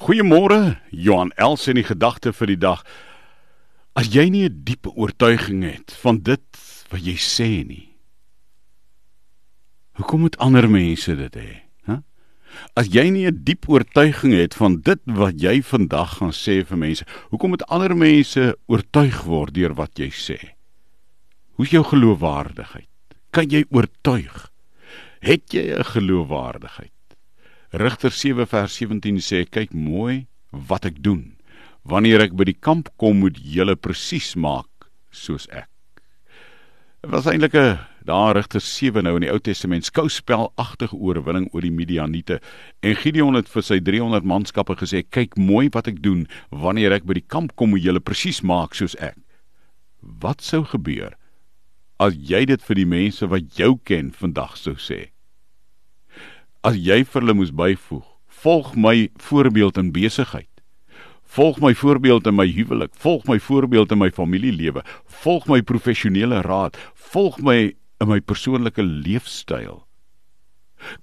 Goeiemôre, Johan Els in die gedagte vir die dag. As jy nie 'n diepe oortuiging het van dit wat jy sê nie. Hoekom moet ander mense dit hê? Hæ? As jy nie 'n diep oortuiging het van dit wat jy vandag gaan sê vir mense, hoekom moet ander mense oortuig word deur wat jy sê? Hoe is jou geloofwaardigheid? Kan jy oortuig? Het jy 'n geloofwaardigheid? Rigter 7 vers 17 sê kyk mooi wat ek doen. Wanneer ek by die kamp kom moet julle presies maak soos ek. Dit was eintlik 'n daar Rigter 7 nou in die Ou Testament skouspelagtige oorwinning oor die Midianiete en Gideon het vir sy 300 manskappe gesê kyk mooi wat ek doen wanneer ek by die kamp kom moet julle presies maak soos ek. Wat sou gebeur as jy dit vir die mense wat jou ken vandag sou sê? As jy vir hulle moes byvoeg, volg my voorbeeld in besigheid. Volg my voorbeeld in my huwelik, volg my voorbeeld in my familielewe, volg my professionele raad, volg my in my persoonlike leefstyl.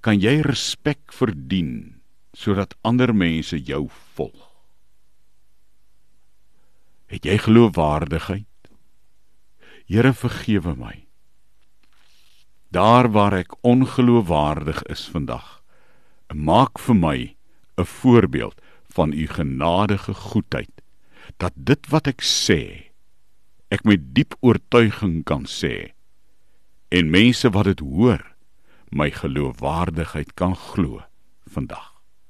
Kan jy respek verdien sodat ander mense jou volg? Het jy geloofwaardigheid? Here vergewe my daar waar ek ongeloofwaardig is vandag. Maak vir my 'n voorbeeld van u genadige goedheid dat dit wat ek sê ek met diep oortuiging kan sê en mense wat dit hoor my geloofwaardigheid kan glo vandag